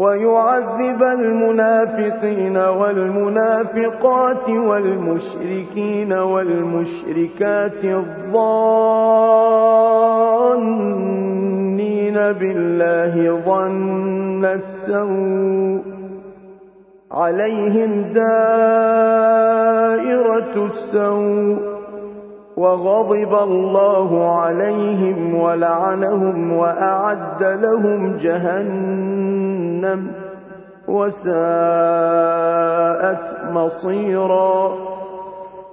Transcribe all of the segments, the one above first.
ويعذب المنافقين والمنافقات والمشركين والمشركات الظانين بالله ظن السوء عليهم دائرة السوء وغضب الله عليهم ولعنهم وأعد لهم جهنم وساءت مصيرا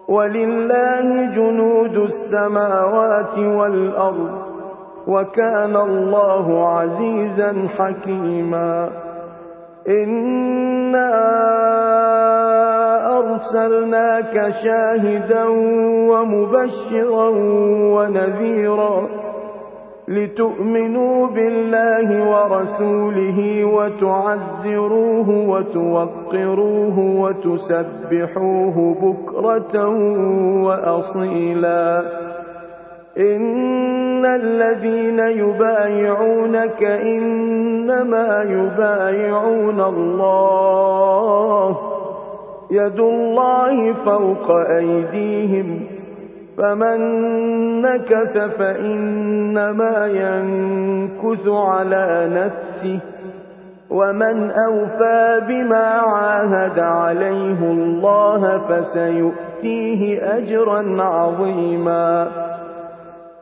ولله جنود السماوات والأرض وكان الله عزيزا حكيما إنا أرسلناك شاهدا ومبشرا ونذيرا لتؤمنوا بالله ورسوله وتعزروه وتوقروه وتسبحوه بكرة وأصيلا. إن الذين يبايعونك إنما يبايعون الله يد الله فوق أيديهم فمن نكث فإنما ينكث على نفسه ومن أوفى بما عاهد عليه الله فسيؤتيه أجرا عظيما.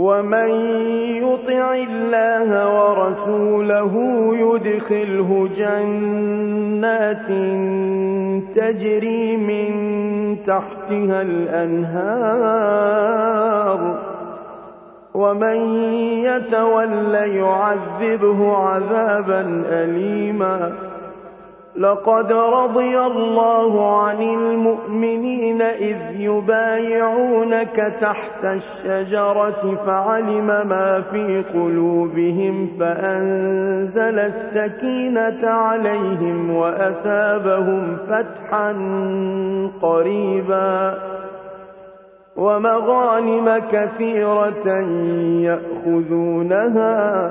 ومن يطع الله ورسوله يدخله جنات تجري من تحتها الأنهار ومن يتول يعذبه عذابا أليما لقد رضي الله عن المؤمنين إذ يبايعونك تحت الشجرة فعلم ما في قلوبهم فأنزل السكينة عليهم وأثابهم فتحا قريبا ومغانم كثيرة يأخذونها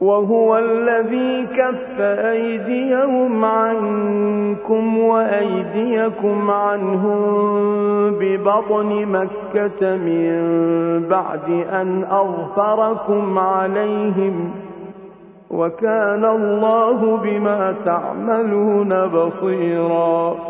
وهو الذي كف أيديهم عنكم وأيديكم عنهم ببطن مكة من بعد أن أغفركم عليهم وكان الله بما تعملون بصيراً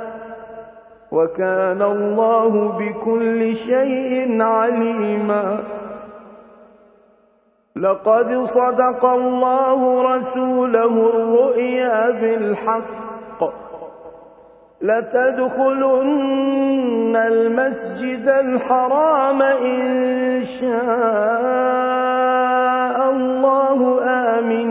وكان الله بكل شيء عليما. لقد صدق الله رسوله الرؤيا بالحق. لتدخلن المسجد الحرام إن شاء الله آمنين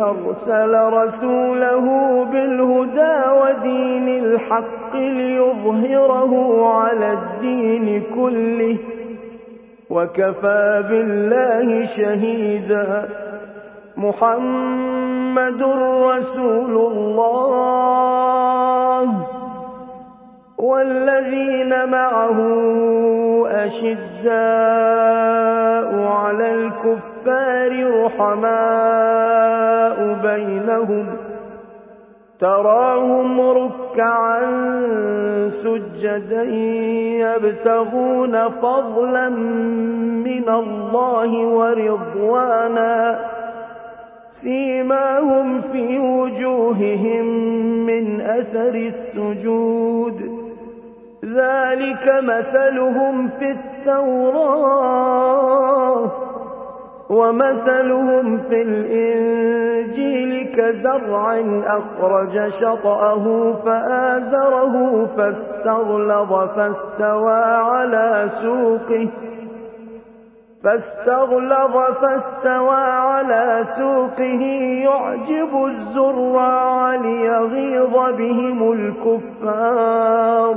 أرسل رسوله بالهدى ودين الحق ليظهره على الدين كله وكفى بالله شهيدا. محمد رسول الله. والذين معه أشداء على الكفار رحماء بينهم تراهم ركعا سجدا يبتغون فضلا من الله ورضوانا سيماهم في وجوههم من أثر السجود. ذلك مثلهم في التوراة. ومثلهم في الإنجيل كزرع أخرج شطأه فآزره فاستغلظ فاستوى على سوقه فاستغلظ فاستوى على سوقه يعجب الزراع ليغيظ بهم الكفار